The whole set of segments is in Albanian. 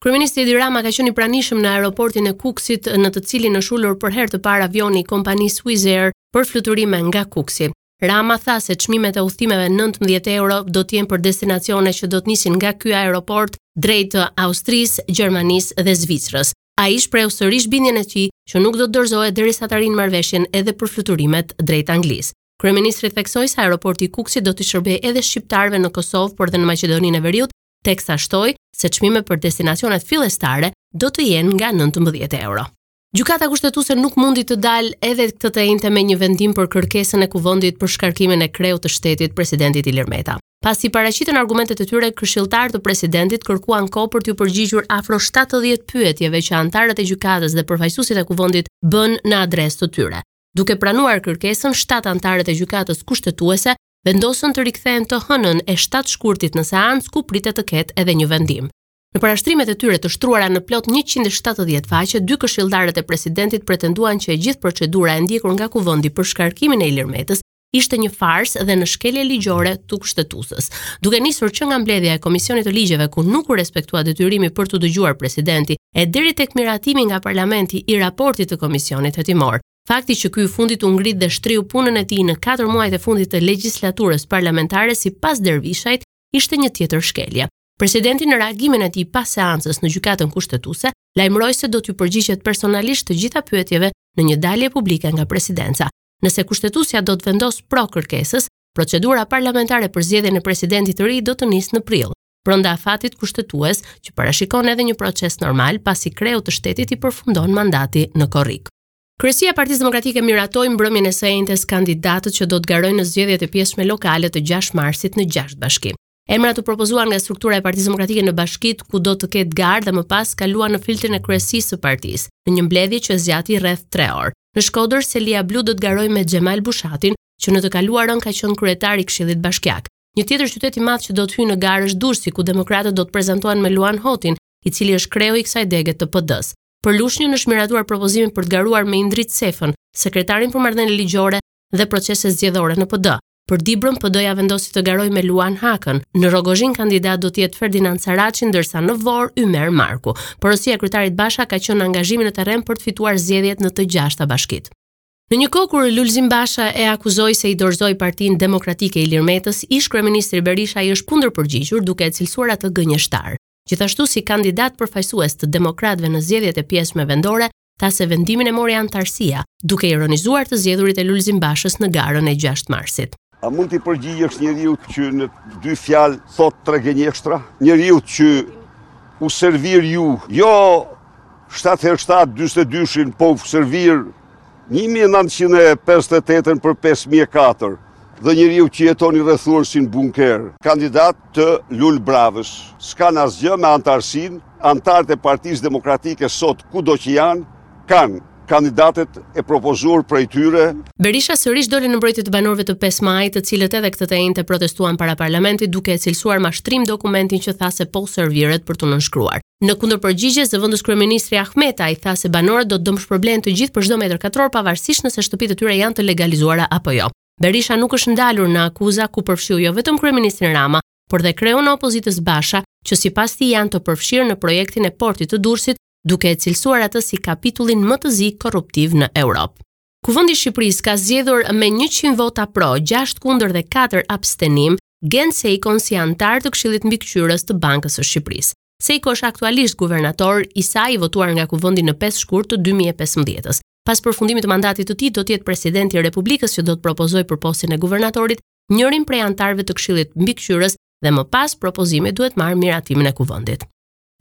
Kryeministri Edi Rama ka qenë i pranishëm në aeroportin e Kukësit, në të cilin është ulur për herë të parë avioni i kompanisë Wizz Air për fluturime nga Kukësi. Rama tha se çmimet e udhëtimeve 19 euro do të jenë për destinacione që do të nisin nga ky aeroport drejt Austrisë, Gjermanisë dhe Zvicrës. Ai shprehu sërish bindjen e tij që nuk do të dorëzohet derisa të arrijnë marrëveshjen edhe për fluturimet drejt Anglisë. Kryeministri theksoi se aeroporti i Kukësit do t'i shërbejë edhe shqiptarëve në Kosovë, por dhe në Maqedoninë e Veriut, teksa shtoi se çmimet për destinacionet fillestare do të jenë nga 19 euro. Gjykata Kushtetuese nuk mundi të dalë edhe këtë të enjte me një vendim për kërkesën e Kuvendit për shkarkimin e kreut të shtetit, presidentit Ilir Meta. Pasi i paraqitën argumentet e tyre, këshilltarë të presidentit kërkuan kohë për t'iu përgjigjur afro 70 pyetjeve që anëtarët e gjykatës dhe përfaqësuesit e Kuvendit bënë në adresë të tyre. Duke pranuar kërkesën, shtatë anëtarët e gjykatës kushtetuese vendosën të rikthehen të hënën e 7 shkurtit në seancë ku pritet të ketë edhe një vendim. Në parashtrimet e tyre të shtruara në plot 170 faqe, dy këshilltarët e presidentit pretenduan që e gjithë procedura e ndjekur nga Kuvendi për shkarkimin e Ilir Metës ishte një farsë dhe në shkelje ligjore të kushtetusës. Duke nisur që nga mbledhja e Komisionit të Ligjeve ku nuk u respektua detyrimi për t'u dëgjuar presidenti, e deri tek miratimi nga parlamenti i raportit të Komisionit Hetimor. Fakti që ky i fundit u ngrit dhe shtriu punën e tij në 4 muajt e fundit të legjislaturës parlamentare sipas Dervishajt, ishte një tjetër shkelje. Presidenti në reagimin e tij pas seancës në Gjykatën Kushtetuese lajmëroi se do t'u përgjigjet personalisht të gjitha pyetjeve në një dalje publike nga presidenca. Nëse Kushtetuesja do të vendosë pro kërkesës, procedura parlamentare për zgjedhjen e presidentit të ri do të nisë në prill, brenda afatit kushtetues që parashikon edhe një proces normal pasi kreut të shtetit i përfundon mandati në korrik. Kryesia e Partisë Demokratike miratoi mbrëmjen e së enjtes kandidatët që do të garojnë në zgjedhjet e pjesshme lokale të 6 marsit në gjashtë bashki. Emrat u propozuan nga struktura e Partisë Demokratike në bashkitë ku do të ketë garë dhe më pas kaluan në filtrin e kryesisë së partisë, në një mbledhje që zgjati rreth 3 orë. Në Shkodër, Selia Blu do të garojë me Xhemal Bushatin, që në të kaluarën ka qenë kryetar i Këshillit Bashkiak. Një tjetër qytet i madh që do të hyjë në garë është Durrësi, ku demokratët do të prezantohen me Luan Hotin, i cili është kreu i kësaj dege të PD-së. Për Lushnjën është miratuar propozimi për të garuar me Indrit Sefën, sekretarin për marrëdhënie ligjore dhe procese zgjedhore në PD. Për Dibrën PD-ja vendosi të garojë me Luan Hakën. Në Rrogozhinë kandidat do të jetë Ferdinand Saraçi, ndërsa në Vorë Ymer Marku. Porosia e kryetarit Basha ka qenë angazhimi në terren për të fituar zgjedhjet në të gjashta bashkitë. Në një kohë kur Lulzim Basha e akuzoi se i dorëzoi Partinë Demokratike Ilir Metës, ish-kryeministri Berisha i është kundërpërgjigjur duke e cilësuar atë gënjeshtar. Gjithashtu si kandidat përfaqësues të demokratëve në zgjedhjet e pjesshme vendore, tha se vendimin e mori anëtarësia, duke ironizuar të zgjedhurit e Lulzim Bashës në garën e 6 marsit. A mund t'i përgjigjesh njeriut që në dy fjalë thotë tre gënjeshtra? Njeriut që u servir ju, jo 7 herë 7 42-shin, po u servir 1958 për 5004 dhe njeriut që jeton i rrethuar si në bunker. Kandidat të Lul Bravës. S'kanë asgjë me anëtarësinë, anëtarët e Partisë Demokratike sot kudo që janë, kanë kandidatët e propozuar prej tyre. Berisha sërish doli në mbrojtje të banorëve të pesë Majit, të cilët edhe këtë të enjte protestuan para Parlamentit duke e cilësuar mashtrim dokumentin që tha se po u serviret për t'u nënshkruar. Në kundërpërgjigje, zëvendëskryeministri Ahmetaj tha se banorët do të dëmshpërblehen të gjithë për çdo metër katror pavarësisht nëse shtëpitë e tyre janë të legalizuara apo jo. Berisha nuk është ndalur në akuza ku përfshiu jo vetëm kryeministrin Rama, por dhe kreun e opozitës Basha, që sipas tij janë të përfshirë në projektin e portit të Durrësit, duke e cilësuar atë si kapitullin më të zi korruptiv në Europë. Kuvendi i Shqipërisë ka zgjedhur me 100 vota pro, 6 kundër dhe 4 abstenim, Gent Sejkon si anëtar të Këshillit Mbikëqyrës të Bankës së Shqipërisë. Sejko është aktualisht guvernator i saj i votuar nga Kuvendi në 5 shkurt të 2015-s. Pas përfundimit të mandatit të tij do të jetë presidenti i Republikës që do të propozojë për postin e guvernatorit njërin prej anëtarëve të Këshillit Mbikëqyrës dhe më pas propozimi duhet të marrë miratimin e Kuvendit.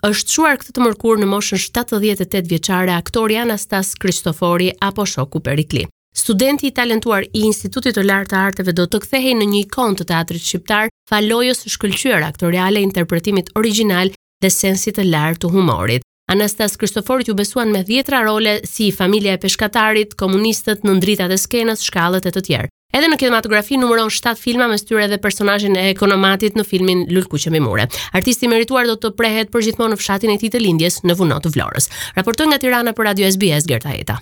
Është shuar këtë të mërkurë në moshën 78 vjeçare aktori Anastas Kristofori apo Shoku Perikli. Studenti i talentuar i Institutit të Lartë të Arteve do të kthehej në një ikonë të teatrit shqiptar, falë lojës së shkëlqyer aktoriale, interpretimit origjinal dhe sensit të lartë të humorit. Anastas Kristoforit iu besuan me dhjetra role si familja e peshkatarit, komunistët, nën dritat e skenës, shkallët e të tjerë. Edhe në kinematografi numëron 7 filma mes tyre dhe personazhin e ekonomatit në filmin Lulëkuqe mbi mure. Artisti i merituar do të prehet përgjithmonë në fshatin e tij të lindjes në Vuno të Vlorës. Raportoi nga Tirana për Radio SBS Gerta Heta.